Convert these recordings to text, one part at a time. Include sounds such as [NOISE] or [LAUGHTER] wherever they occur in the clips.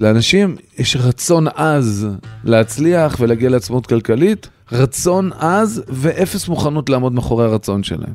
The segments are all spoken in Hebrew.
לאנשים יש רצון עז להצליח ולהגיע לעצמאות כלכלית, רצון עז ואפס מוכנות לעמוד מאחורי הרצון שלהם.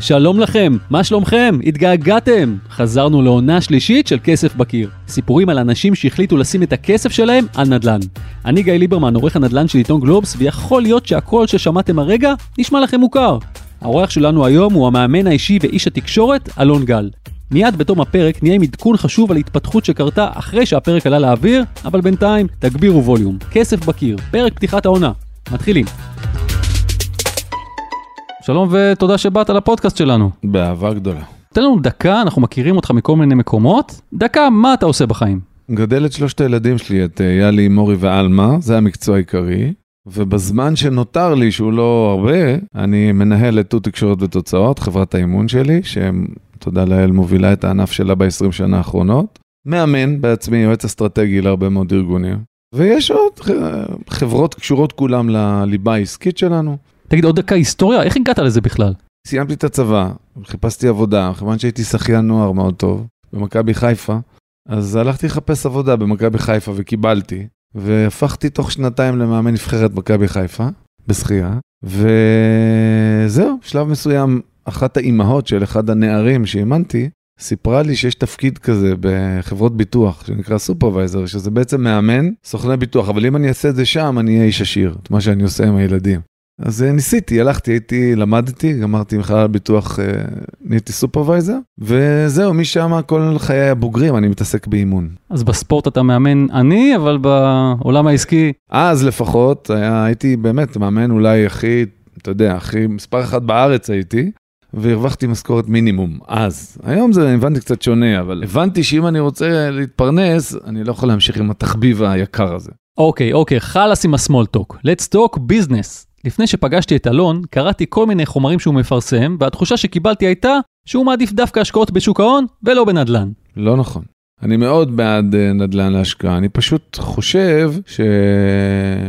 שלום לכם, מה שלומכם? התגעגעתם? חזרנו לעונה שלישית של כסף בקיר. סיפורים על אנשים שהחליטו לשים את הכסף שלהם על נדל"ן. אני גיא ליברמן, עורך הנדל"ן של עיתון גלובס, ויכול להיות שהקול ששמעתם הרגע נשמע לכם מוכר. האורח שלנו היום הוא המאמן האישי ואיש התקשורת, אלון גל. מיד בתום הפרק נהיה עם עדכון חשוב על התפתחות שקרתה אחרי שהפרק עלה לאוויר, אבל בינתיים תגבירו ווליום. כסף בקיר, פרק פתיחת העונה. מתחילים. שלום ותודה שבאת לפודקאסט שלנו. באהבה גדולה. תן לנו דקה, אנחנו מכירים אותך מכל מיני מקומות. דקה, מה אתה עושה בחיים? מגדל את שלושת הילדים שלי, את אה, יאלי, מורי ועלמה, זה המקצוע העיקרי. ובזמן שנותר לי, שהוא לא הרבה, אני מנהל את תות תקשורת ותוצאות, חברת האימון שלי, שתודה לאל מובילה את הענף שלה ב-20 שנה האחרונות. מאמן בעצמי, יועץ אסטרטגי להרבה מאוד ארגונים. ויש עוד חברות קשורות כולם לליבה העסקית שלנו. תגיד עוד דקה היסטוריה, איך הגעת לזה בכלל? סיימתי את הצבא, חיפשתי עבודה, כיוון שהייתי שחיין נוער מאוד טוב במכבי חיפה, אז הלכתי לחפש עבודה במכבי חיפה וקיבלתי, והפכתי תוך שנתיים למאמן נבחרת מכבי חיפה, בשחייה, וזהו, שלב מסוים, אחת האימהות של אחד הנערים שאימנתי, סיפרה לי שיש תפקיד כזה בחברות ביטוח שנקרא supervisor, שזה בעצם מאמן סוכני ביטוח, אבל אם אני אעשה את זה שם, אני אהיה איש עשיר, את מה שאני עושה עם הילדים. אז אה, ניסיתי, הלכתי, הייתי, למדתי, גמרתי מכללת ביטוח, אה, נהייתי supervisor, וזהו, משם כל חיי הבוגרים אני מתעסק באימון. אז בספורט אתה מאמן עני, אבל בעולם העסקי... אז לפחות, היה, הייתי באמת מאמן אולי הכי, אתה יודע, הכי מספר אחד בארץ הייתי, והרווחתי משכורת מינימום, אז. היום זה, הבנתי קצת שונה, אבל הבנתי שאם אני רוצה להתפרנס, אני לא יכול להמשיך עם התחביב היקר הזה. אוקיי, אוקיי, חלאס עם ה-small talk. let's talk business. לפני שפגשתי את אלון, קראתי כל מיני חומרים שהוא מפרסם, והתחושה שקיבלתי הייתה שהוא מעדיף דווקא השקעות בשוק ההון ולא בנדל"ן. לא נכון. אני מאוד בעד אה, נדל"ן להשקעה, אני פשוט חושב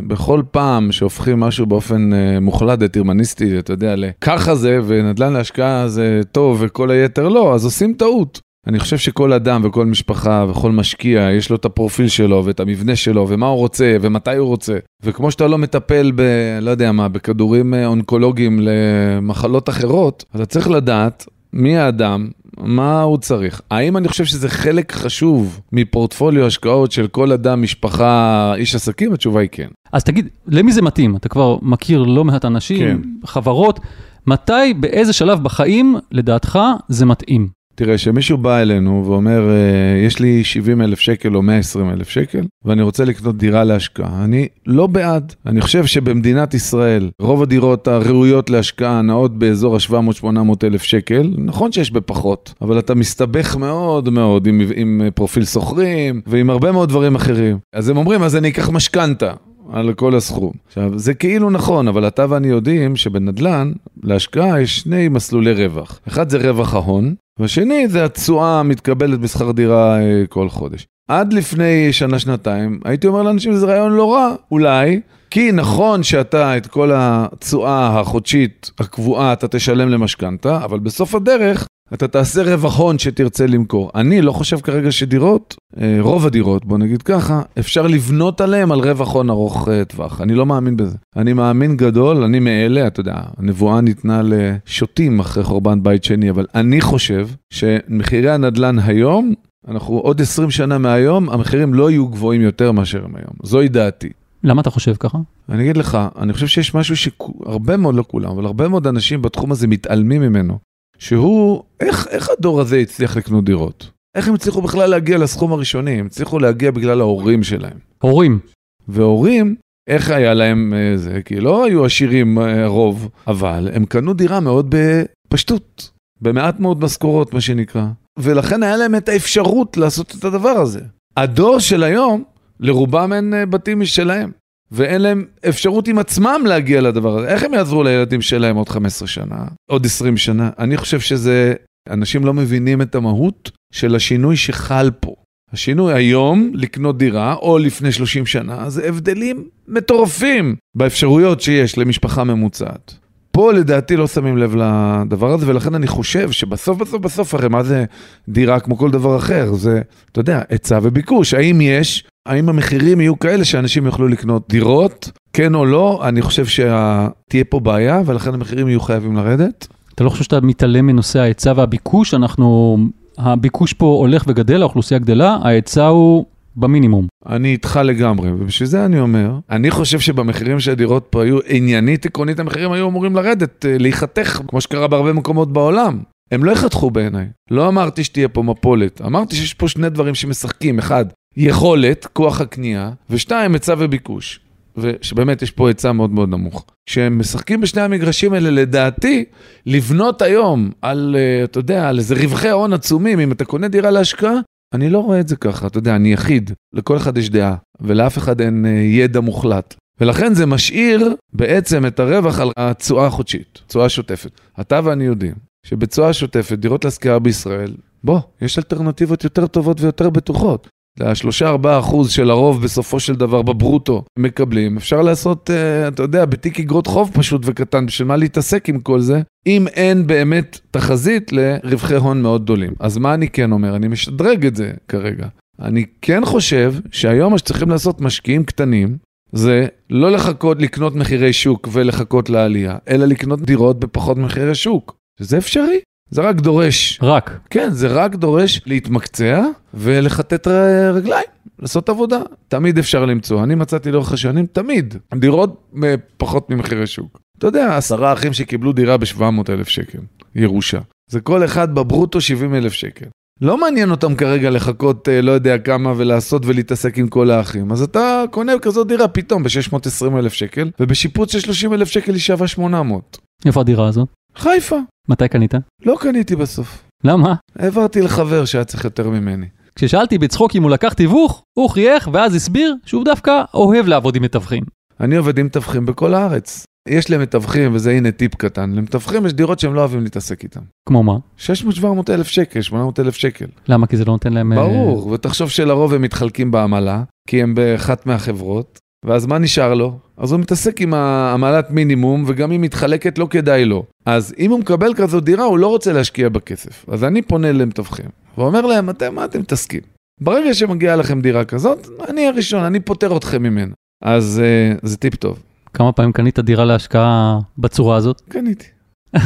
שבכל פעם שהופכים משהו באופן אה, מוחלט, דטרמניסטי, אתה יודע, ככה זה, ונדל"ן להשקעה זה טוב וכל היתר לא, אז עושים טעות. אני חושב שכל אדם וכל משפחה וכל משקיע, יש לו את הפרופיל שלו ואת המבנה שלו ומה הוא רוצה ומתי הוא רוצה. וכמו שאתה לא מטפל ב... לא יודע מה, בכדורים אה, אונקולוגיים למחלות אחרות, אתה צריך לדעת מי האדם, מה הוא צריך. האם אני חושב שזה חלק חשוב מפורטפוליו השקעות של כל אדם, משפחה, איש עסקים? התשובה היא כן. אז תגיד, למי זה מתאים? אתה כבר מכיר לא מעט אנשים, כן. חברות. מתי, באיזה שלב בחיים, לדעתך, זה מתאים? תראה, כשמישהו בא אלינו ואומר, אה, יש לי 70 אלף שקל או 120 אלף שקל, ואני רוצה לקנות דירה להשקעה, אני לא בעד. אני חושב שבמדינת ישראל, רוב הדירות הראויות להשקעה נעות באזור ה-700-800 אלף שקל, נכון שיש בפחות, אבל אתה מסתבך מאוד מאוד עם, עם פרופיל שוכרים ועם הרבה מאוד דברים אחרים. אז הם אומרים, אז אני אקח משכנתה. על כל הסכום. עכשיו, זה כאילו נכון, אבל אתה ואני יודעים שבנדל"ן, להשקעה יש שני מסלולי רווח. אחד זה רווח ההון, והשני זה התשואה המתקבלת בשכר דירה אה, כל חודש. עד לפני שנה-שנתיים הייתי אומר לאנשים שזה רעיון לא רע, אולי, כי נכון שאתה את כל התשואה החודשית הקבועה אתה תשלם למשכנתה, אבל בסוף הדרך אתה תעשה רווח הון שתרצה למכור. אני לא חושב כרגע שדירות, אה, רוב הדירות, בוא נגיד ככה, אפשר לבנות עליהם על רווח הון ארוך אה, טווח. אני לא מאמין בזה. אני מאמין גדול, אני מאלה, אתה יודע, הנבואה ניתנה לשוטים אחרי חורבן בית שני, אבל אני חושב שמחירי הנדל"ן היום, אנחנו עוד 20 שנה מהיום, המחירים לא יהיו גבוהים יותר מאשר הם היום. זוהי דעתי. למה אתה חושב ככה? אני אגיד לך, אני חושב שיש משהו שהרבה מאוד, לא כולם, אבל הרבה מאוד אנשים בתחום הזה מתעלמים ממנו. שהוא, איך, איך הדור הזה הצליח לקנות דירות? איך הם הצליחו בכלל להגיע לסכום הראשוני? הם הצליחו להגיע בגלל ההורים שלהם. הורים. והורים, איך היה להם אה, זה? כי לא היו עשירים אה, רוב, אבל הם קנו דירה מאוד בפשטות, במעט מאוד משכורות, מה שנקרא. ולכן היה להם את האפשרות לעשות את הדבר הזה. הדור של היום, לרובם אין אה, בתים משלהם. ואין להם אפשרות עם עצמם להגיע לדבר הזה. איך הם יעזרו לילדים שלהם עוד 15 שנה, עוד 20 שנה? אני חושב שזה, אנשים לא מבינים את המהות של השינוי שחל פה. השינוי היום, לקנות דירה, או לפני 30 שנה, זה הבדלים מטורפים באפשרויות שיש למשפחה ממוצעת. פה לדעתי לא שמים לב לדבר הזה, ולכן אני חושב שבסוף בסוף בסוף, הרי מה זה דירה כמו כל דבר אחר? זה, אתה יודע, היצע וביקוש. האם יש, האם המחירים יהיו כאלה שאנשים יוכלו לקנות דירות? כן או לא? אני חושב שתהיה פה בעיה, ולכן המחירים יהיו חייבים לרדת. אתה לא חושב שאתה מתעלם מנושא ההיצע והביקוש? אנחנו, הביקוש פה הולך וגדל, האוכלוסייה גדלה, ההיצע הוא במינימום. אני איתך לגמרי, ובשביל זה אני אומר, אני חושב שבמחירים של הדירות פה היו, עניינית עקרונית המחירים היו אמורים לרדת, אה, להיחתך, כמו שקרה בהרבה מקומות בעולם. הם לא יחתכו בעיניי. לא אמרתי שתהיה פה מפולת, אמרתי שיש פה שני דברים שמשחקים. אחד, יכולת, כוח הקנייה, ושתיים, היצע וביקוש. ושבאמת יש פה היצע מאוד מאוד נמוך. כשהם משחקים בשני המגרשים האלה, לדעתי, לבנות היום על, אה, אתה יודע, על איזה רווחי הון עצומים, אם אתה קונה דירה להשקעה, אני לא רואה את זה ככה, אתה יודע, אני יחיד, לכל אחד יש דעה, ולאף אחד אין אה, ידע מוחלט. ולכן זה משאיר בעצם את הרווח על התשואה החודשית, תשואה שוטפת. אתה ואני יודעים שבתשואה שוטפת, דירות להשכרה בישראל, בוא, יש אלטרנטיבות יותר טובות ויותר בטוחות. השלושה ארבעה אחוז של הרוב בסופו של דבר בברוטו מקבלים, אפשר לעשות, uh, אתה יודע, בתיק אגרות חוב פשוט וקטן, בשביל מה להתעסק עם כל זה, אם אין באמת תחזית לרווחי הון מאוד גדולים. אז מה אני כן אומר? אני משדרג את זה כרגע. אני כן חושב שהיום מה שצריכים לעשות משקיעים קטנים, זה לא לחכות לקנות מחירי שוק ולחכות לעלייה, אלא לקנות דירות בפחות מחירי שוק. שזה אפשרי. זה רק דורש. רק. כן, זה רק דורש להתמקצע ולחטט רגליים, לעשות עבודה. תמיד אפשר למצוא. אני מצאתי לאורך השנים, תמיד, דירות פחות ממחירי שוק. אתה יודע, עשרה אחים שקיבלו דירה ב-700 אלף שקל, ירושה. זה כל אחד בברוטו 70 אלף שקל. לא מעניין אותם כרגע לחכות אה, לא יודע כמה ולעשות ולהתעסק עם כל האחים. אז אתה קונה כזאת דירה פתאום ב-620 אלף שקל, ובשיפוץ של 30 אלף שקל היא שווה 800. איפה הדירה הזאת? חיפה. מתי קנית? לא קניתי בסוף. למה? העברתי לחבר שהיה צריך יותר ממני. כששאלתי בצחוק אם הוא לקח תיווך, הוא חייך ואז הסביר שהוא דווקא אוהב לעבוד עם מתווכים. אני עובד עם מתווכים בכל הארץ. יש להם מתווכים, וזה הנה טיפ קטן, למתווכים יש דירות שהם לא אוהבים להתעסק איתם. כמו מה? 600-700 אלף שקל, 800 אלף שקל. למה? כי זה לא נותן להם... אה, ברור, ותחשוב שלרוב הם מתחלקים בעמלה, כי הם באחת מהחברות, ואז מה נשאר לו? אז הוא מתעסק עם העמלת מינימום, וגם אם מתחלקת לא כדאי לו. אז אם הוא מקבל כזאת דירה, הוא לא רוצה להשקיע בכסף. אז אני פונה למתווכים, ואומר להם, אתם, מה אתם מתעסקים? ברגע שמגיעה לכם דירה כזאת, אני הראשון, אני פוטר אתכם ממנה. אז uh, זה טיפ טוב. כמה פעמים קנית דירה להשקעה בצורה הזאת? קניתי. [LAUGHS]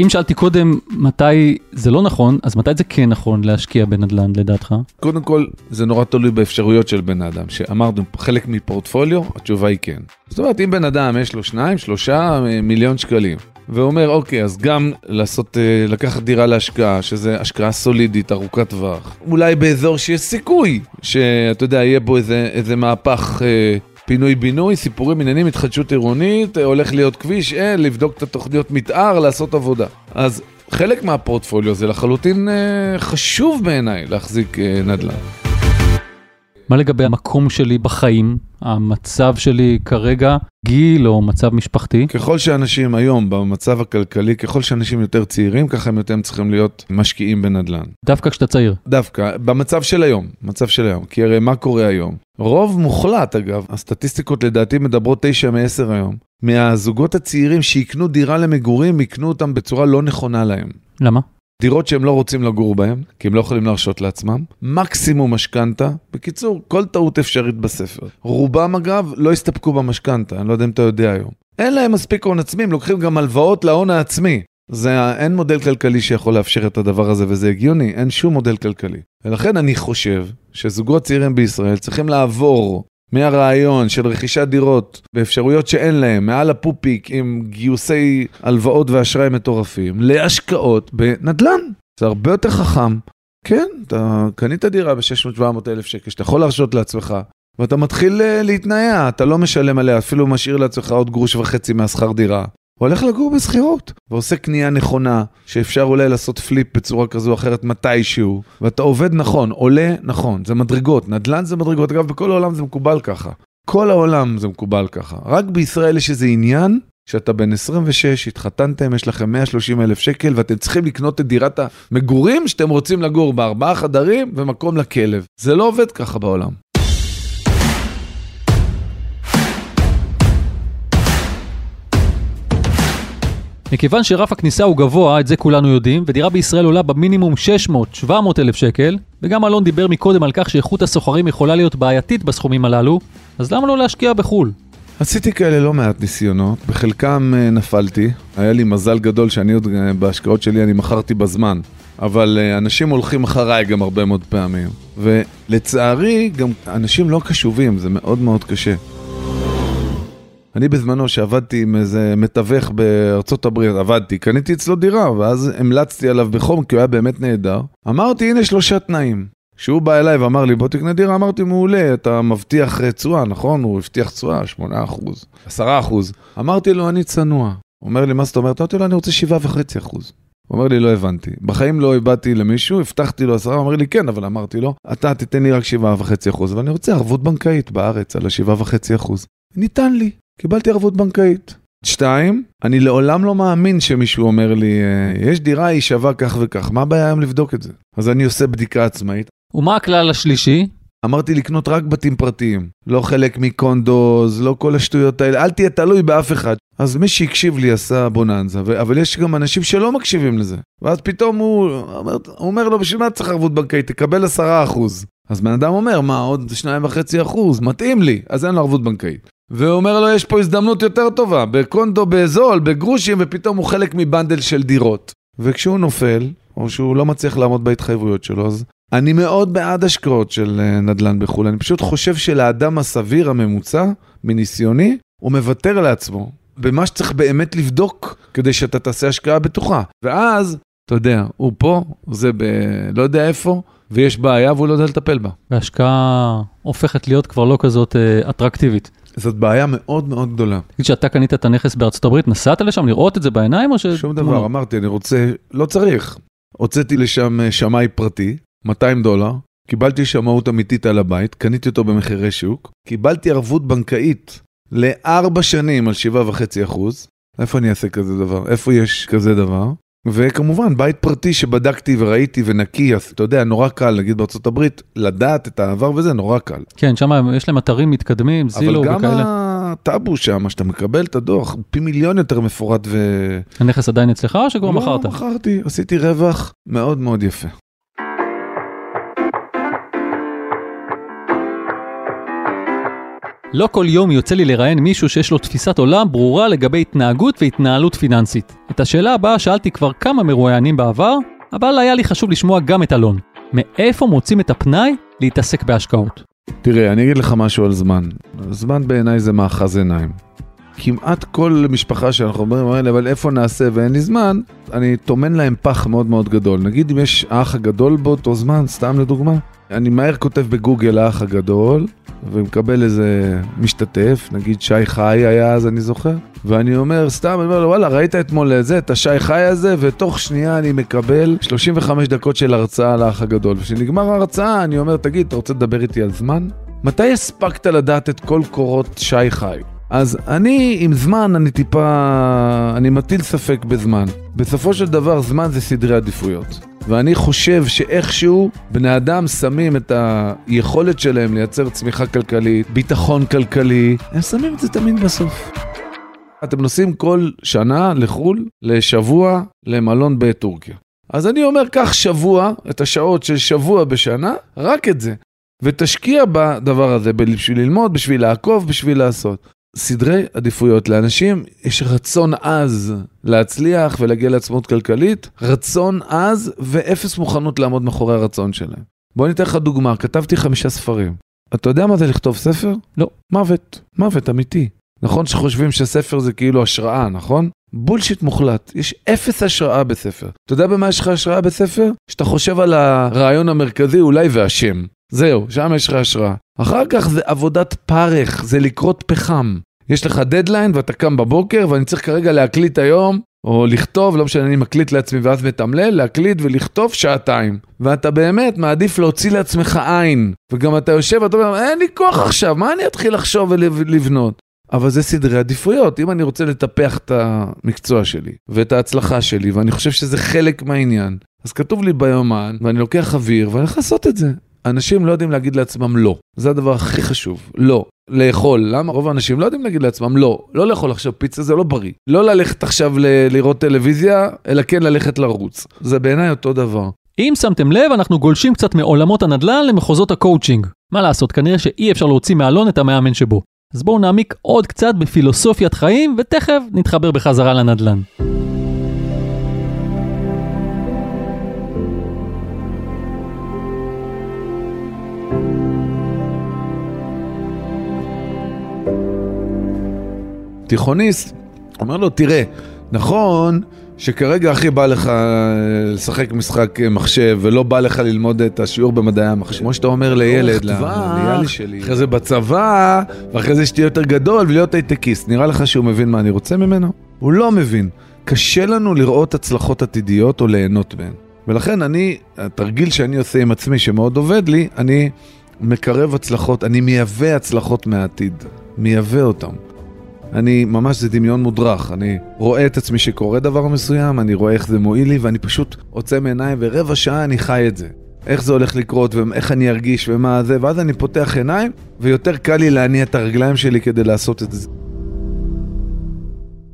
אם שאלתי קודם מתי זה לא נכון, אז מתי זה כן נכון להשקיע בנדל"ן לדעתך? קודם כל, זה נורא תלוי באפשרויות של בן אדם. שאמרנו, חלק מפורטפוליו, התשובה היא כן. זאת אומרת, אם בן אדם יש לו שניים, שלושה אה, מיליון שקלים, ואומר, אוקיי, אז גם לעשות, אה, לקחת דירה להשקעה, שזה השקעה סולידית, ארוכת טווח. אולי באזור שיש סיכוי שאתה יודע, יהיה בו איזה, איזה מהפך אה, פינוי-בינוי, סיפורים, עניינים, התחדשות עירונית, אה, הולך להיות כביש, אה, לבדוק את התוכניות מתאר, לעשות עבודה. אז חלק מהפורטפוליו זה לחלוטין אה, חשוב בעיניי להחזיק אה, נדל"ן. מה לגבי המקום שלי בחיים, המצב שלי כרגע, גיל או מצב משפחתי? ככל שאנשים היום במצב הכלכלי, ככל שאנשים יותר צעירים, ככה הם יותר צריכים להיות משקיעים בנדל"ן. דווקא כשאתה צעיר. דווקא, במצב של היום, מצב של היום. כי הרי מה קורה היום? רוב מוחלט אגב, הסטטיסטיקות לדעתי מדברות 9 מ-10 היום, מהזוגות הצעירים שיקנו דירה למגורים, יקנו אותם בצורה לא נכונה להם. למה? דירות שהם לא רוצים לגור בהן, כי הם לא יכולים להרשות לעצמם, מקסימום משכנתה, בקיצור, כל טעות אפשרית בספר. רובם אגב לא הסתפקו במשכנתה, אני לא יודע אם אתה יודע היום. אין להם מספיק הון עצמי, הם לוקחים גם הלוואות להון העצמי. זה, אין מודל כלכלי שיכול לאפשר את הדבר הזה וזה הגיוני, אין שום מודל כלכלי. ולכן אני חושב שזוגות צעירים בישראל צריכים לעבור מהרעיון של רכישת דירות באפשרויות שאין להם, מעל הפופיק עם גיוסי הלוואות ואשראי מטורפים, להשקעות בנדל"ן. זה הרבה יותר חכם. כן, אתה קנית דירה ב-600-700 אלף שקל, שאתה יכול להרשות לעצמך, ואתה מתחיל אה, להתנעע, אתה לא משלם עליה, אפילו משאיר לעצמך עוד גרוש וחצי מהשכר דירה. הוא הולך לגור בשכירות, ועושה קנייה נכונה, שאפשר אולי לעשות פליפ בצורה כזו או אחרת מתישהו, ואתה עובד נכון, עולה נכון, זה מדרגות, נדל"ן זה מדרגות, אגב בכל העולם זה מקובל ככה. כל העולם זה מקובל ככה. רק בישראל יש איזה עניין שאתה בן 26, התחתנתם, יש לכם 130 אלף שקל ואתם צריכים לקנות את דירת המגורים שאתם רוצים לגור בארבעה חדרים ומקום לכלב. זה לא עובד ככה בעולם. מכיוון שרף הכניסה הוא גבוה, את זה כולנו יודעים, ודירה בישראל עולה במינימום 600-700 אלף שקל, וגם אלון דיבר מקודם על כך שאיכות הסוחרים יכולה להיות בעייתית בסכומים הללו, אז למה לא להשקיע בחו"ל? עשיתי כאלה לא מעט ניסיונות, בחלקם אה, נפלתי, היה לי מזל גדול שאני עוד אה, בהשקעות שלי אני מכרתי בזמן, אבל אה, אנשים הולכים אחריי גם הרבה מאוד פעמים, ולצערי גם אנשים לא קשובים, זה מאוד מאוד קשה. אני בזמנו שעבדתי עם איזה מתווך בארצות הברית, עבדתי, קניתי אצלו דירה, ואז המלצתי עליו בחום כי הוא היה באמת נהדר. אמרתי, הנה שלושה תנאים. כשהוא בא אליי ואמר לי, בוא תקנה דירה, אמרתי, מעולה, אתה מבטיח תשואה, נכון? הוא הבטיח תשואה, 8%, 10%. אמרתי לו, אני צנוע. אומר לי, מה זאת אומרת? אמרתי לו, אני רוצה 7.5%. הוא אומר לי, לא הבנתי. בחיים לא הבעתי למישהו, הבטחתי לו עשרה, הוא אומר לי, כן, אבל אמרתי לו, אתה תיתן לי רק 7.5%, ואני רוצה ערבות בנקאית בארץ על ה-7.5%. ניתן לי. קיבלתי ערבות בנקאית. שתיים, אני לעולם לא מאמין שמישהו אומר לי, אה, יש דירה, היא שווה כך וכך, מה הבעיה היום לבדוק את זה? אז אני עושה בדיקה עצמאית. ומה הכלל השלישי? אמרתי לקנות רק בתים פרטיים, לא חלק מקונדוז, לא כל השטויות האלה, אל תהיה תלוי באף אחד. אז מי שהקשיב לי עשה בוננזה, ו- אבל יש גם אנשים שלא מקשיבים לזה. ואז פתאום הוא אומר, הוא אומר לו, בשביל מה צריך ערבות בנקאית? תקבל עשרה אחוז. אז בן אדם אומר, מה, עוד שניים וחצי אחוז, מתאים לי, אז אין לו ערבות בנקאית. ואומר לו, יש פה הזדמנות יותר טובה, בקונדו בזול, בגרושים, ופתאום הוא חלק מבנדל של דירות. וכשהוא נופל, או שהוא לא מצליח לעמוד בהתחייבויות שלו, אז אני מאוד בעד השקעות של אה, נדל"ן בחו"ל. אני פשוט חושב שלאדם הסביר הממוצע, מניסיוני, הוא מוותר לעצמו במה שצריך באמת לבדוק כדי שאתה תעשה השקעה בטוחה. ואז, אתה יודע, הוא פה, זה ב... לא יודע איפה, ויש בעיה והוא לא יודע לטפל בה. וההשקעה הופכת להיות כבר לא כזאת אה, אטרקטיבית. זאת בעיה מאוד מאוד גדולה. תגיד שאתה קנית את הנכס בארצות הברית, נסעת לשם לראות את זה בעיניים או ש... שום דבר, אמרתי, אני רוצה, לא צריך. הוצאתי לשם אה, שמאי פרטי, 200 דולר, קיבלתי שמאות אמיתית על הבית, קניתי אותו במחירי שוק, קיבלתי ערבות בנקאית לארבע שנים על 7.5 אחוז. איפה אני אעשה כזה דבר? איפה יש כזה דבר? וכמובן, בית פרטי שבדקתי וראיתי ונקי, אז אתה יודע, נורא קל, נגיד בארצות הברית, לדעת את העבר וזה נורא קל. כן, שם יש להם אתרים מתקדמים, זילו וכאלה. אבל גם הטאבו שם, שאתה מקבל את הדוח, פי מיליון יותר מפורט ו... הנכס עדיין אצלך או שכבר מכרת? לא, מכרתי, עשיתי רווח מאוד מאוד יפה. לא כל יום יוצא לי לראיין מישהו שיש לו תפיסת עולם ברורה לגבי התנהגות והתנהלות פיננסית. את השאלה הבאה שאלתי כבר כמה מרואיינים בעבר, אבל היה לי חשוב לשמוע גם את אלון. מאיפה מוצאים את הפנאי להתעסק בהשקעות? תראה, אני אגיד לך משהו על זמן. זמן בעיניי זה מאחז עיניים. כמעט כל משפחה שאנחנו אומרים, אבל איפה נעשה ואין לי זמן, אני טומן להם פח מאוד מאוד גדול. נגיד אם יש האח הגדול באותו זמן, סתם לדוגמה, אני מהר כותב בגוגל האח הגדול, ומקבל איזה משתתף, נגיד שי חי היה אז, אני זוכר, ואני אומר, סתם, אני אומר לו, וואלה, ראית אתמול איזה, את השי חי הזה, ותוך שנייה אני מקבל 35 דקות של הרצאה על האח הגדול. וכשנגמר ההרצאה, אני אומר, תגיד, אתה רוצה לדבר איתי על זמן? מתי הספקת לדעת את כל קורות שי חי? אז אני, עם זמן, אני טיפה... אני מטיל ספק בזמן. בסופו של דבר, זמן זה סדרי עדיפויות. ואני חושב שאיכשהו בני אדם שמים את היכולת שלהם לייצר צמיחה כלכלית, ביטחון כלכלי, הם שמים את זה תמיד בסוף. אתם נוסעים כל שנה לחו"ל, לשבוע, למלון בטורקיה. אז אני אומר, קח שבוע, את השעות של שבוע בשנה, רק את זה. ותשקיע בדבר הזה בשביל ללמוד, בשביל לעקוב, בשביל לעשות. סדרי עדיפויות. לאנשים יש רצון עז להצליח ולהגיע לעצמאות כלכלית, רצון עז ואפס מוכנות לעמוד מאחורי הרצון שלהם. בוא ניתן לך דוגמה, כתבתי חמישה ספרים. אתה יודע מה זה לכתוב ספר? לא. מוות, מוות אמיתי. נכון שחושבים שספר זה כאילו השראה, נכון? בולשיט מוחלט, יש אפס השראה בספר. אתה יודע במה יש לך השראה בספר? שאתה חושב על הרעיון המרכזי אולי והשם. זהו, שם יש לך השראה. אחר כך זה עבודת פרך, זה לקרות פחם. יש לך דדליין ואתה קם בבוקר ואני צריך כרגע להקליט היום, או לכתוב, לא משנה, אני מקליט לעצמי ואז מתמלל, להקליט ולכתוב שעתיים. ואתה באמת מעדיף להוציא לעצמך עין. וגם אתה יושב ואתה אומר, אין לי כוח עכשיו, מה אני אתחיל לחשוב ולבנות? אבל זה סדרי עדיפויות. אם אני רוצה לטפח את המקצוע שלי ואת ההצלחה שלי, ואני חושב שזה חלק מהעניין, אז כתוב לי ביומן, ואני לוקח אוויר ואני הולך לעשות את זה. אנשים לא יודעים להגיד לעצמם לא. זה הדבר הכי חשוב. לא. לאכול. למה? רוב האנשים לא יודעים להגיד לעצמם לא. לא לאכול עכשיו פיצה זה לא בריא. לא ללכת עכשיו ל- לראות טלוויזיה, אלא כן ללכת לרוץ. זה בעיניי אותו דבר. אם שמתם לב, אנחנו גולשים קצת מעולמות הנדל"ן למחוזות הקואוצ'ינג. מה לעשות, כנראה שאי אפשר להוציא מאלון את המאמן שבו. אז בואו נעמיק עוד קצת בפילוסופיית חיים, ותכף נתחבר בחזרה לנדל"ן. תיכוניסט אומר לו, תראה, נכון שכרגע הכי בא לך אה, לשחק משחק אה, מחשב ולא בא לך ללמוד את השיעור במדעי המחשב. כמו שאתה אומר לילד, ליאלי שלי, אחרי זה בצבא, ואחרי זה שתהיה יותר גדול ולהיות הייטקיסט. נראה לך שהוא מבין מה אני רוצה ממנו? הוא לא מבין. קשה לנו לראות הצלחות עתידיות או ליהנות מהן. ולכן אני, התרגיל שאני עושה עם עצמי שמאוד עובד לי, אני מקרב הצלחות, אני מייבא הצלחות מהעתיד. מייבא אותם. אני ממש, זה דמיון מודרך. אני רואה את עצמי שקורה דבר מסוים, אני רואה איך זה מועיל לי, ואני פשוט עוצם עיניים, ורבע שעה אני חי את זה. איך זה הולך לקרות, ואיך אני ארגיש, ומה זה, ואז אני פותח עיניים, ויותר קל לי להניע את הרגליים שלי כדי לעשות את זה.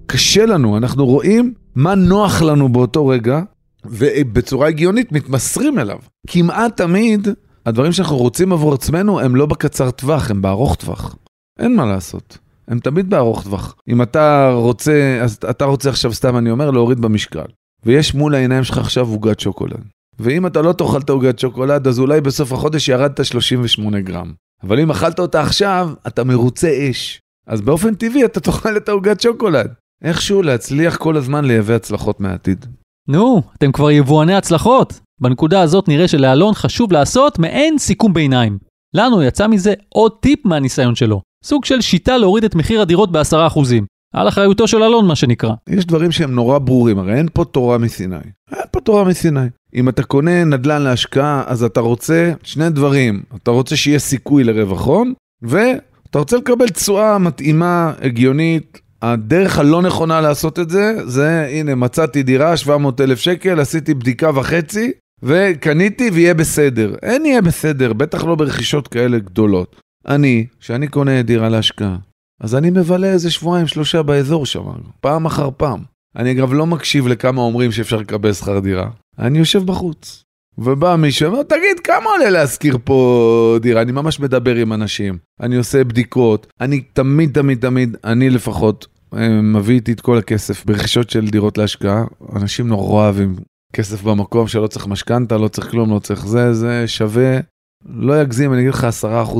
קשה לנו, אנחנו רואים מה נוח לנו באותו רגע, ובצורה הגיונית מתמסרים אליו. כמעט תמיד, הדברים שאנחנו רוצים עבור עצמנו הם לא בקצר טווח, הם בארוך טווח. אין מה לעשות. הם תמיד בארוך טווח. אם אתה רוצה, אז אתה רוצה עכשיו, סתם אני אומר, להוריד במשקל. ויש מול העיניים שלך עכשיו עוגת שוקולד. ואם אתה לא תאכל את העוגת שוקולד, אז אולי בסוף החודש ירדת 38 גרם. אבל אם אכלת אותה עכשיו, אתה מרוצה אש. אז באופן טבעי אתה תאכל את העוגת שוקולד. איכשהו להצליח כל הזמן לייבא הצלחות מהעתיד. נו, אתם כבר יבואני הצלחות. בנקודה הזאת נראה שלאלון חשוב לעשות מעין סיכום ביניים. לנו יצא מזה עוד טיפ מהניסיון שלו. סוג של שיטה להוריד את מחיר הדירות בעשרה אחוזים. על אחריותו של אלון מה שנקרא. יש דברים שהם נורא ברורים, הרי אין פה תורה מסיני. אין פה תורה מסיני. אם אתה קונה נדל"ן להשקעה, אז אתה רוצה שני דברים. אתה רוצה שיהיה סיכוי לרווח הון, ואתה רוצה לקבל תשואה מתאימה, הגיונית. הדרך הלא נכונה לעשות את זה, זה הנה מצאתי דירה 700 אלף שקל, עשיתי בדיקה וחצי, וקניתי ויהיה בסדר. אין יהיה בסדר, בטח לא ברכישות כאלה גדולות. אני, כשאני קונה דירה להשקעה, אז אני מבלה איזה שבועיים שלושה באזור שם, פעם אחר פעם. אני אגב לא מקשיב לכמה אומרים שאפשר לקבל שכר דירה. אני יושב בחוץ. ובא מישהו ואומר, תגיד, כמה עולה להשכיר פה דירה? אני ממש מדבר עם אנשים, אני עושה בדיקות, אני תמיד, תמיד, תמיד, אני לפחות, אה, מביא איתי את כל הכסף ברכישות של דירות להשקעה. אנשים נורא אוהבים כסף במקום שלא צריך משכנתה, לא צריך כלום, לא צריך זה, זה שווה. לא יגזים, אני אגיד לך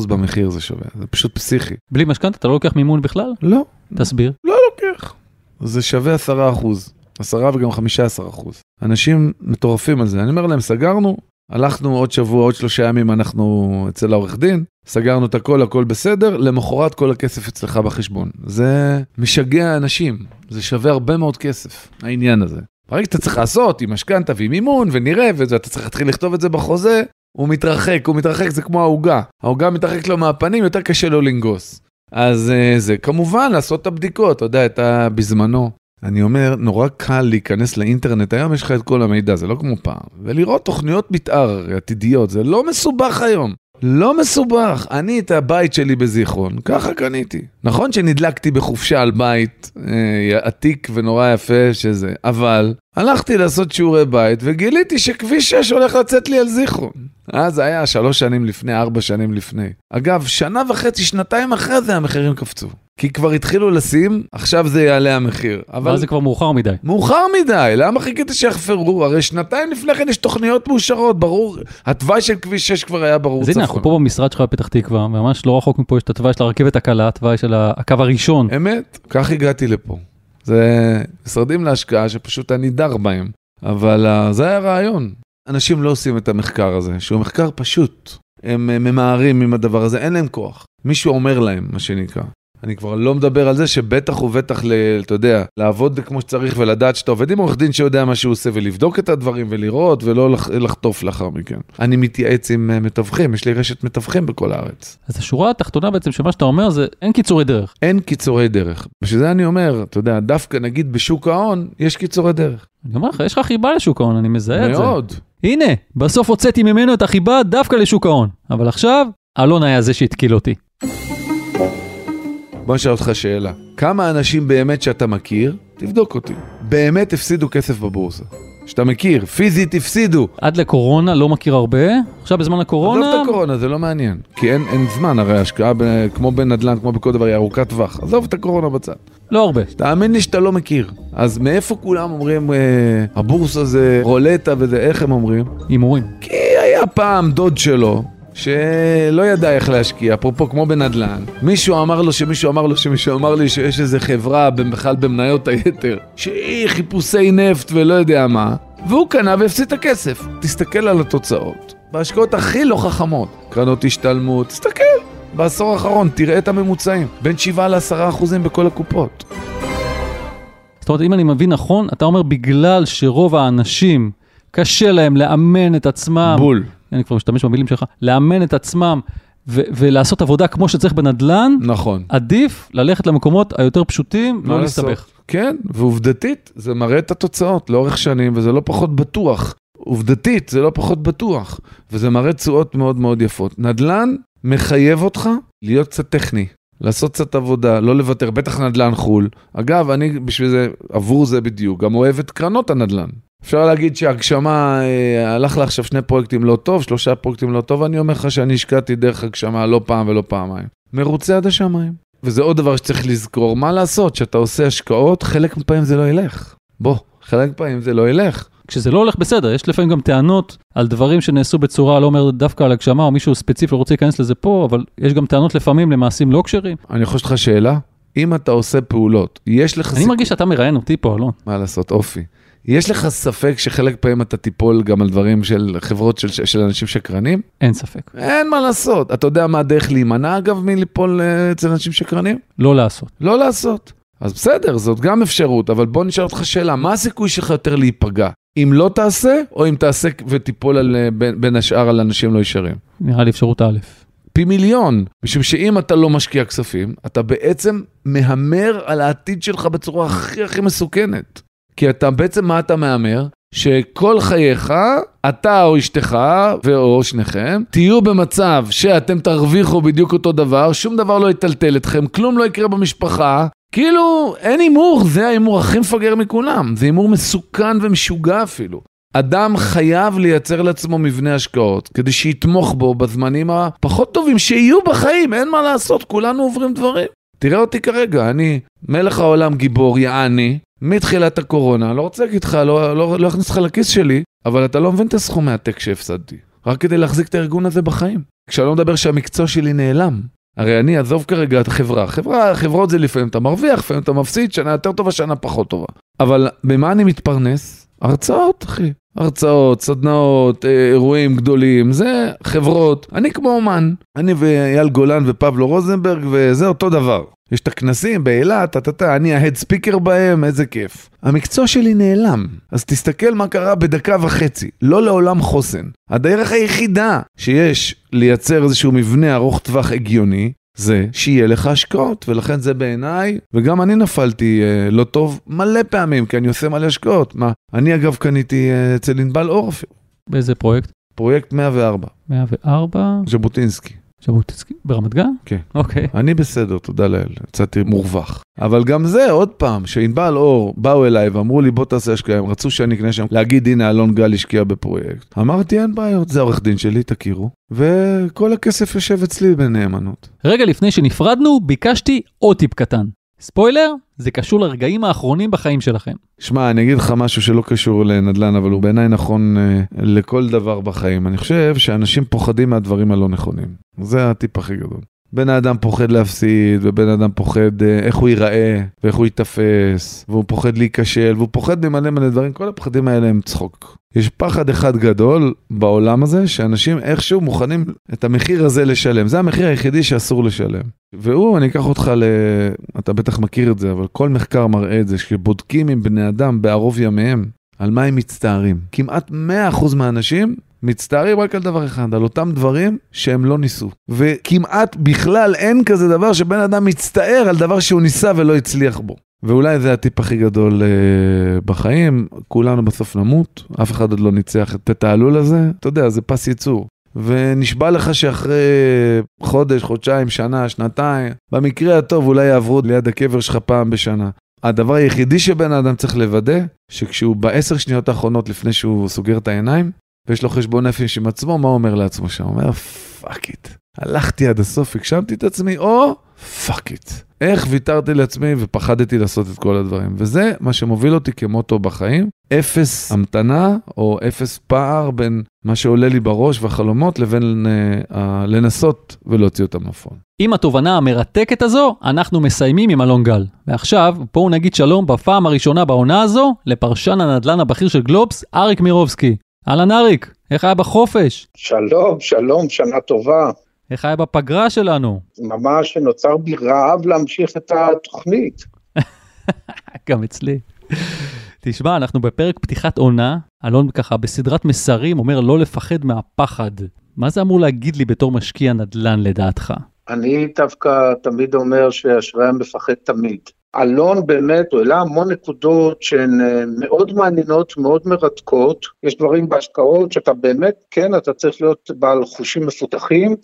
10% במחיר זה שווה, זה פשוט פסיכי. בלי משכנתה אתה לא לוקח מימון בכלל? לא. תסביר. לא לוקח. זה שווה 10%, 10 וגם 15%. אנשים מטורפים על זה, אני אומר להם, סגרנו, הלכנו עוד שבוע, עוד שלושה ימים, אנחנו אצל העורך דין, סגרנו את הכל, הכל בסדר, למחרת כל הכסף אצלך בחשבון. זה משגע אנשים, זה שווה הרבה מאוד כסף, העניין הזה. ברגע שאתה צריך לעשות עם משכנתה ועם מימון ונראה ואתה צריך להתחיל לכתוב את זה בחוזה, הוא מתרחק, הוא מתרחק, זה כמו העוגה. העוגה מתרחק לו מהפנים, יותר קשה לו לנגוס. אז uh, זה כמובן לעשות את הבדיקות, אתה יודע, אתה בזמנו. אני אומר, נורא קל להיכנס לאינטרנט, היום יש לך את כל המידע, זה לא כמו פעם. ולראות תוכניות מתאר עתידיות, זה לא מסובך היום. לא מסובך, אני את הבית שלי בזיכרון, ככה קניתי. נכון שנדלקתי בחופשה על בית אה, עתיק ונורא יפה שזה, אבל הלכתי לעשות שיעורי בית וגיליתי שכביש 6 הולך לצאת לי על זיכרון. אז זה היה שלוש שנים לפני, ארבע שנים לפני. אגב, שנה וחצי, שנתיים אחרי זה המחירים קפצו. כי כבר התחילו לשים, עכשיו זה יעלה המחיר. אבל זה כבר מאוחר מדי. מאוחר מדי, למה חיכית שיחפרו? הרי שנתיים לפני כן יש תוכניות מאושרות, ברור. התוואי של כביש 6 כבר היה ברור אז הנה, אנחנו פה במשרד שלך בפתח תקווה, ממש לא רחוק מפה יש את התוואי של הרכבת הקלה, התוואי של הקו הראשון. אמת, כך הגעתי לפה. זה משרדים להשקעה שפשוט אני דר בהם. אבל uh, זה היה רעיון. אנשים לא עושים את המחקר הזה, שהוא מחקר פשוט. הם ממהרים עם הדבר הזה, אין להם כוח. מישהו אומר להם, מה שנקרא. אני כבר לא מדבר על זה שבטח ובטח, ל, אתה יודע, לעבוד כמו שצריך ולדעת שאתה עובד עם עורך דין שיודע מה שהוא עושה ולבדוק את הדברים ולראות ולא לח, לחטוף לאחר מכן. אני מתייעץ עם uh, מתווכים, יש לי רשת מתווכים בכל הארץ. אז השורה התחתונה בעצם שמה שאתה אומר זה אין קיצורי דרך. אין קיצורי דרך. בשביל זה אני אומר, אתה יודע, דווקא נגיד בשוק ההון יש קיצורי דרך. אני אומר לך, יש לך חיבה לשוק ההון, אני מזהה את זה. מאוד. הנה, בסוף הוצאתי ממנו את החיבה דווקא לשוק ההון. אבל עכשיו, אלון היה זה שהתקיל אותי. בוא נשאל אותך שאלה. כמה אנשים באמת שאתה מכיר, תבדוק אותי, באמת הפסידו כסף בבורסה? שאתה מכיר, פיזית הפסידו. עד לקורונה לא מכיר הרבה, עכשיו בזמן הקורונה... עזוב את הקורונה, זה לא מעניין. כי אין, אין זמן, הרי השקעה ב, כמו בנדל"ן, כמו בכל דבר, היא ארוכת טווח. עזוב את הקורונה בצד. לא הרבה. תאמין לי שאתה לא מכיר. אז מאיפה כולם אומרים, אה, הבורסה זה רולטה וזה, איך הם אומרים? הימורים. כי היה פעם דוד שלו, שלא ידע איך להשקיע, אפרופו כמו בנדל"ן, מישהו אמר לו שמישהו אמר לו שמישהו אמר לי שיש איזה חברה בכלל במניות היתר, שהיא חיפושי נפט ולא יודע מה, והוא קנה והפסיד את הכסף. תסתכל על התוצאות. בהשקעות הכי לא חכמות, קרנות השתלמות, תסתכל. בעשור האחרון, תראה את הממוצעים, בין 7 ל-10 אחוזים בכל הקופות. זאת אומרת, אם אני מבין נכון, אתה אומר בגלל שרוב האנשים קשה להם לאמן את עצמם, בול. אני כבר משתמש במילים שלך, לאמן את עצמם ו- ולעשות עבודה כמו שצריך בנדל"ן, נכון. עדיף ללכת למקומות היותר פשוטים, לא? להסתבך. כן, ועובדתית, זה מראה את התוצאות לאורך שנים, וזה לא פחות בטוח. עובדתית, זה לא פחות בטוח, וזה מראה תשואות מאוד מאוד יפות. נדל"ן מחייב אותך להיות קצת טכני, לעשות קצת עבודה, לא לוותר, בטח נדל"ן חו"ל. אגב, אני בשביל זה, עבור זה בדיוק, גם אוהב את קרנות הנדל"ן. אפשר להגיד שהגשמה, אה, הלך לה עכשיו שני פרויקטים לא טוב, שלושה פרויקטים לא טוב, אני אומר לך שאני השקעתי דרך הגשמה לא פעם ולא פעמיים. מרוצה עד השמיים. וזה עוד דבר שצריך לזכור, מה לעשות, כשאתה עושה השקעות, חלק מהפעמים זה לא ילך. בוא, חלק מהפעמים זה לא ילך. כשזה לא הולך בסדר, יש לפעמים גם טענות על דברים שנעשו בצורה, לא אומר דווקא על הגשמה, או מישהו ספציפי רוצה להיכנס לזה פה, אבל יש גם טענות לפעמים למעשים לא כשרים. אני יכול לשאול אותך שאלה? אם אתה עושה פעולות, יש לך... אני סיכוי- מרגיש שאתה מראיין אותי פה, אלון. מה לעשות, אופי. יש לך ספק שחלק פעמים אתה תיפול גם על דברים של חברות של, של אנשים שקרנים? אין ספק. אין מה לעשות. אתה יודע מה הדרך להימנע, אגב, מליפול אה, אצל אנשים שקרנים? לא לעשות. לא לעשות. אז בסדר, זאת גם אפשרות, אבל בוא נשאל אותך שאלה, מה הסיכוי שלך יותר להיפגע? אם לא תעשה, או אם תעשה ותיפול על, אה, בין, בין השאר על אנשים לא ישרים? נראה לי אפשרות א'. פי מיליון, משום שאם אתה לא משקיע כספים, אתה בעצם מהמר על העתיד שלך בצורה הכי הכי מסוכנת. כי אתה בעצם, מה אתה מהמר? שכל חייך, אתה או אשתך, ואו שניכם, תהיו במצב שאתם תרוויחו בדיוק אותו דבר, שום דבר לא יטלטל אתכם, כלום לא יקרה במשפחה. כאילו, אין הימור, זה ההימור הכי מפגר מכולם. זה הימור מסוכן ומשוגע אפילו. אדם חייב לייצר לעצמו מבנה השקעות כדי שיתמוך בו בזמנים הפחות טובים שיהיו בחיים, אין מה לעשות, כולנו עוברים דברים. תראה אותי כרגע, אני מלך העולם גיבור, יעני, מתחילת הקורונה, לא רוצה להגיד לך, לא, לא, לא אכניס לך לכיס שלי, אבל אתה לא מבין את הסכומי עתק שהפסדתי. רק כדי להחזיק את הארגון הזה בחיים. כשאני לא מדבר שהמקצוע שלי נעלם. הרי אני עזוב כרגע את החברה. חברה, חברות זה לפעמים אתה מרוויח, לפעמים אתה מפסיד, שנה יותר טובה, שנה פחות טובה. אבל במה אני מתפרנס? הרצאות, אחי. הרצאות, סדנאות, אה, אירועים גדולים, זה חברות. אני כמו אומן. אני ואייל גולן ופבלו רוזנברג, וזה אותו דבר. יש את הכנסים באילת, טה-טה-טה, אני ההד ספיקר בהם, איזה כיף. המקצוע שלי נעלם, אז תסתכל מה קרה בדקה וחצי, לא לעולם חוסן. הדרך היחידה שיש לייצר איזשהו מבנה ארוך טווח הגיוני, זה שיהיה לך השקעות, ולכן זה בעיניי, וגם אני נפלתי אה, לא טוב מלא פעמים, כי אני עושה מלא השקעות. מה, אני אגב קניתי אה, אצל ענבל אור אפילו, באיזה פרויקט? פרויקט 104, 104, ז'בוטינסקי. ז'בוטינסקי, ברמת גן? כן. אוקיי. אני בסדר, תודה לאל, יצאתי מורווח. אבל גם זה, עוד פעם, שענבל אור באו אליי ואמרו לי בוא תעשה השקעה, הם רצו שאני אקנה שם, להגיד הנה אלון גל השקיע בפרויקט. אמרתי אין בעיות, זה העורך דין שלי, תכירו, וכל הכסף יושב אצלי בנאמנות. רגע לפני שנפרדנו, ביקשתי עוד טיפ קטן. ספוילר, זה קשור לרגעים האחרונים בחיים שלכם. שמע, אני אגיד לך משהו שלא קשור לנדל"ן, אבל הוא בעיניי נכון אה, לכל דבר בחיים. אני חושב שאנשים פוחדים מהדברים הלא נכונים. זה הטיפ הכי גדול. בן האדם פוחד להפסיד, ובן האדם פוחד אה, איך הוא ייראה, ואיך הוא ייתפס, והוא פוחד להיכשל, והוא פוחד ממלא מלא דברים, כל הפחדים האלה הם צחוק. יש פחד אחד גדול בעולם הזה, שאנשים איכשהו מוכנים את המחיר הזה לשלם. זה המחיר היחידי שאסור לשלם. והוא, אני אקח אותך ל... אתה בטח מכיר את זה, אבל כל מחקר מראה את זה, שבודקים עם בני אדם בערוב ימיהם, על מה הם מצטערים. כמעט 100% מהאנשים מצטערים רק על דבר אחד, על אותם דברים שהם לא ניסו. וכמעט בכלל אין כזה דבר שבן אדם מצטער על דבר שהוא ניסה ולא הצליח בו. ואולי זה הטיפ הכי גדול uh, בחיים, כולנו בסוף נמות, אף אחד עוד לא ניצח את התעלול הזה, אתה יודע, זה פס ייצור. ונשבע לך שאחרי חודש, חודשיים, שנה, שנתיים, במקרה הטוב אולי יעברו ליד הקבר שלך פעם בשנה. הדבר היחידי שבן אדם צריך לוודא, שכשהוא בעשר שניות האחרונות לפני שהוא סוגר את העיניים, ויש לו חשבון נפש עם עצמו, מה הוא אומר לעצמו שם? הוא אומר, fuck it. הלכתי עד הסוף, הגשמתי את עצמי, או fuck it. איך ויתרתי לעצמי ופחדתי לעשות את כל הדברים. וזה מה שמוביל אותי כמוטו בחיים. אפס המתנה או אפס פער בין מה שעולה לי בראש והחלומות לבין uh, לנסות ולהוציא אותם לפועל. עם התובנה המרתקת הזו, אנחנו מסיימים עם אלון גל. ועכשיו, בואו נגיד שלום בפעם הראשונה בעונה הזו לפרשן הנדל"ן הבכיר של גלובס, אריק מירובסקי. אהלן אריק, איך היה בחופש? שלום, שלום, שנה טובה. איך היה בפגרה שלנו? ממש נוצר בי רעב להמשיך את התוכנית. [LAUGHS] גם אצלי. תשמע, אנחנו בפרק פתיחת עונה, אלון ככה בסדרת מסרים אומר לא לפחד מהפחד. מה זה אמור להגיד לי בתור משקיע נדל"ן לדעתך? אני דווקא תמיד אומר שאשראי מפחד תמיד. אלון באמת, הוא העלה המון נקודות שהן אה, מאוד מעניינות, מאוד מרתקות. יש דברים בהשקעות שאתה באמת, כן, אתה צריך להיות בעל חושים מפותחים,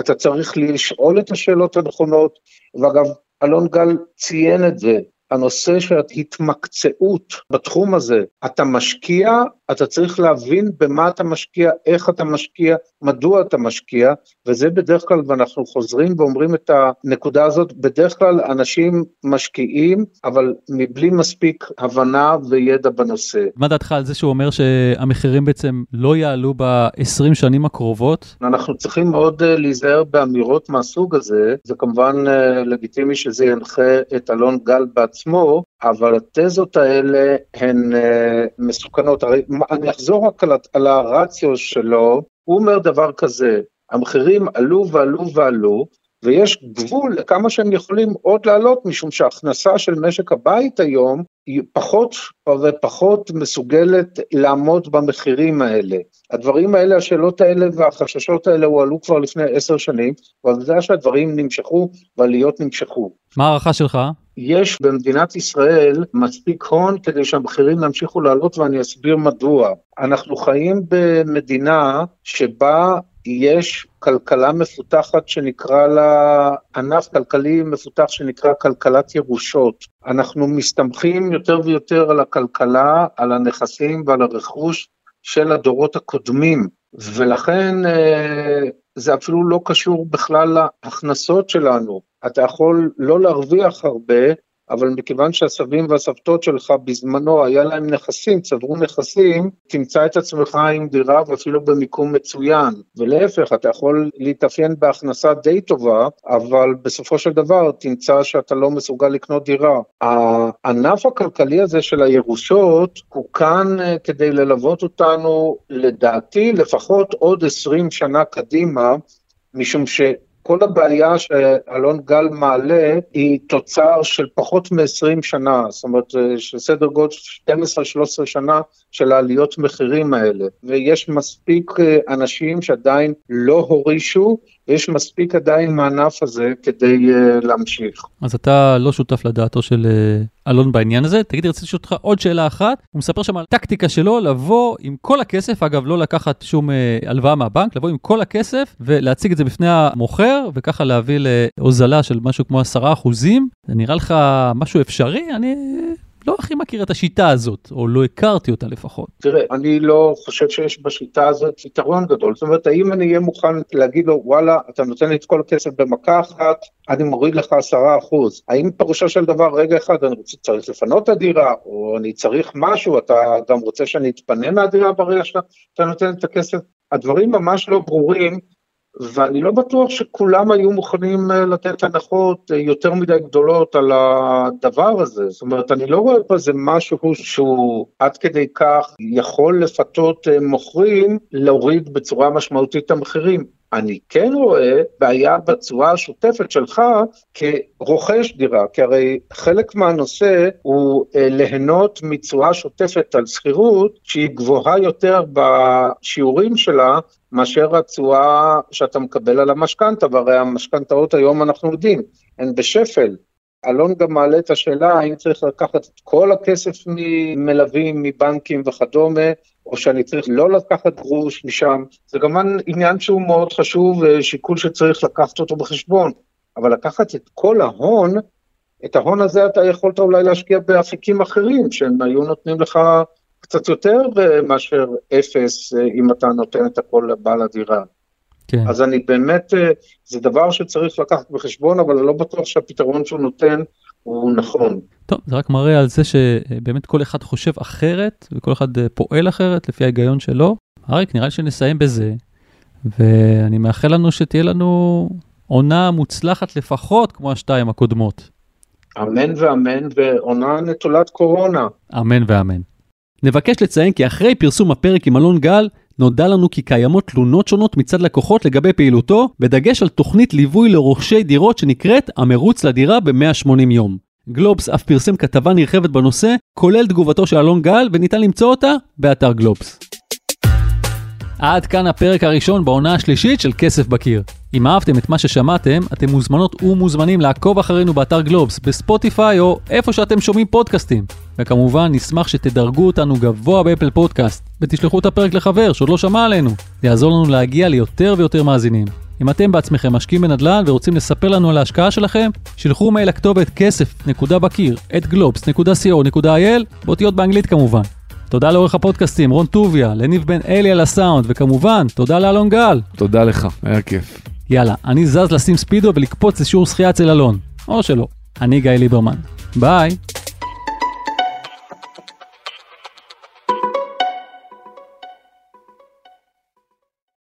אתה צריך לשאול את השאלות הנכונות, ואגב, אלון גל ציין את זה, הנושא של התמקצעות בתחום הזה, אתה משקיע, אתה צריך להבין במה אתה משקיע, איך אתה משקיע, מדוע אתה משקיע, וזה בדרך כלל, ואנחנו חוזרים ואומרים את הנקודה הזאת, בדרך כלל אנשים משקיעים, אבל מבלי מספיק הבנה וידע בנושא. מה דעתך על זה שהוא אומר שהמחירים בעצם לא יעלו ב-20 שנים הקרובות? אנחנו צריכים מאוד אה, להיזהר באמירות מהסוג הזה, זה כמובן אה, לגיטימי שזה ינחה את אלון גל בעצמו, אבל התזות האלה הן uh, מסוכנות. הרי אני אחזור רק על, על הרציו שלו, הוא אומר דבר כזה, המחירים עלו ועלו ועלו, ויש גבול לכמה שהם יכולים עוד לעלות, משום שההכנסה של משק הבית היום היא פחות ופחות מסוגלת לעמוד במחירים האלה. הדברים האלה, השאלות האלה והחששות האלה הועלו כבר לפני עשר שנים, והעובדה שהדברים נמשכו והעליות נמשכו. מה ההערכה שלך? יש במדינת ישראל מספיק הון כדי שהמחירים ימשיכו לעלות ואני אסביר מדוע. אנחנו חיים במדינה שבה יש כלכלה מפותחת שנקרא לה, ענף כלכלי מפותח שנקרא כלכלת ירושות. אנחנו מסתמכים יותר ויותר על הכלכלה, על הנכסים ועל הרכוש של הדורות הקודמים, ולכן אה, זה אפילו לא קשור בכלל להכנסות שלנו. אתה יכול לא להרוויח הרבה, אבל מכיוון שהסבים והסבתות שלך בזמנו היה להם נכסים, צברו נכסים, תמצא את עצמך עם דירה ואפילו במיקום מצוין. ולהפך, אתה יכול להתאפיין בהכנסה די טובה, אבל בסופו של דבר תמצא שאתה לא מסוגל לקנות דירה. הענף הכלכלי הזה של הירושות הוא כאן אה, כדי ללוות אותנו, לדעתי, לפחות עוד 20 שנה קדימה, משום ש... כל הבעיה שאלון גל מעלה היא תוצר של פחות מ-20 שנה, זאת אומרת, אה, של סדר גודל 12-13 שנה של העליות מחירים האלה. ויש מספיק אה, אנשים שעדיין לא הורישו, ויש מספיק עדיין מהענף הזה כדי uh, להמשיך. אז אתה לא שותף לדעתו של uh, אלון בעניין הזה. תגיד, רציתי לשאול אותך עוד שאלה אחת. הוא מספר שם על טקטיקה שלו לבוא עם כל הכסף, אגב, לא לקחת שום uh, הלוואה מהבנק, לבוא עם כל הכסף ולהציג את זה בפני המוכר, וככה להביא להוזלה של משהו כמו 10 אחוזים. זה נראה לך משהו אפשרי? אני לא הכי מכיר את השיטה הזאת, או לא הכרתי אותה לפחות. תראה, אני לא חושב שיש בשיטה הזאת יתרון גדול. זאת אומרת, האם אני אהיה מוכן להגיד לו, וואלה, אתה נותן לי את כל הכסף במכה אחת, אני מוריד לך עשרה אחוז. האם פירושו של דבר, רגע אחד, אני רוצה, צריך לפנות את הדירה, או אני צריך משהו, אתה גם רוצה שאני אתפנה מהדירה ברגע שאתה נותן את הכסף? הדברים ממש לא ברורים, ואני לא בטוח שכולם היו מוכנים אה, לתת הנחות אה, יותר מדי גדולות על הדבר הזה. זאת אומרת, אני לא רואה בזה משהו שהוא עד כדי כך יכול לפתות אה, מוכרים להוריד בצורה משמעותית את המחירים. אני כן רואה בעיה בצורה השוטפת שלך כרוכש דירה, כי הרי חלק מהנושא הוא ליהנות מצורה שוטפת על שכירות שהיא גבוהה יותר בשיעורים שלה מאשר התשואה שאתה מקבל על המשכנתה, והרי המשכנתאות היום אנחנו יודעים, הן בשפל. אלון גם מעלה את השאלה האם צריך לקחת את כל הכסף ממלווים, מבנקים וכדומה, או שאני צריך לא לקחת גרוש משם. זה גם עניין שהוא מאוד חשוב, שיקול שצריך לקחת אותו בחשבון. אבל לקחת את כל ההון, את ההון הזה אתה יכולת אולי להשקיע באפיקים אחרים, שהם היו נותנים לך קצת יותר מאשר אפס, אם אתה נותן את הכל לבעל הדירה. כן. אז אני באמת, אה, זה דבר שצריך לקחת בחשבון, אבל אני לא בטוח שהפתרון שהוא נותן הוא נכון. טוב, זה רק מראה על זה שבאמת כל אחד חושב אחרת, וכל אחד אה, פועל אחרת לפי ההיגיון שלו. אריק, נראה לי שנסיים בזה, ואני מאחל לנו שתהיה לנו עונה מוצלחת לפחות כמו השתיים הקודמות. אמן ואמן, ועונה נטולת קורונה. אמן ואמן. נבקש לציין כי אחרי פרסום הפרק עם אלון גל, נודע לנו כי קיימות תלונות שונות מצד לקוחות לגבי פעילותו, בדגש על תוכנית ליווי לרוכשי דירות שנקראת המרוץ לדירה ב-180 יום. גלובס אף פרסם כתבה נרחבת בנושא, כולל תגובתו של אלון גל, וניתן למצוא אותה באתר גלובס. עד כאן הפרק הראשון בעונה השלישית של כסף בקיר. אם אהבתם את מה ששמעתם, אתם מוזמנות ומוזמנים לעקוב אחרינו באתר גלובס, בספוטיפיי או איפה שאתם שומעים פודקאסטים. וכמובן, נשמח שתדרגו אותנו גבוה באפל פודקאסט, ותשלחו את הפרק לחבר שעוד לא שמע עלינו. זה יעזור לנו להגיע ליותר ויותר מאזינים. אם אתם בעצמכם משקיעים בנדל"ן ורוצים לספר לנו על ההשקעה שלכם, שלחו מייל לכתובת כסף.בקיר at גלובס.co.il, באותיות באנגלית כמובן. תודה לעורך הפודקאסטים רון טוביה, לניב בן אלי על הסאונד, וכמובן, תודה לאלון גל. תודה לך, היה כיף. יאללה, אני זז לשים ספידו ולקפוץ לשיעור שחייה אצל אלון. או שלא. אני גיא ליברמן. ביי.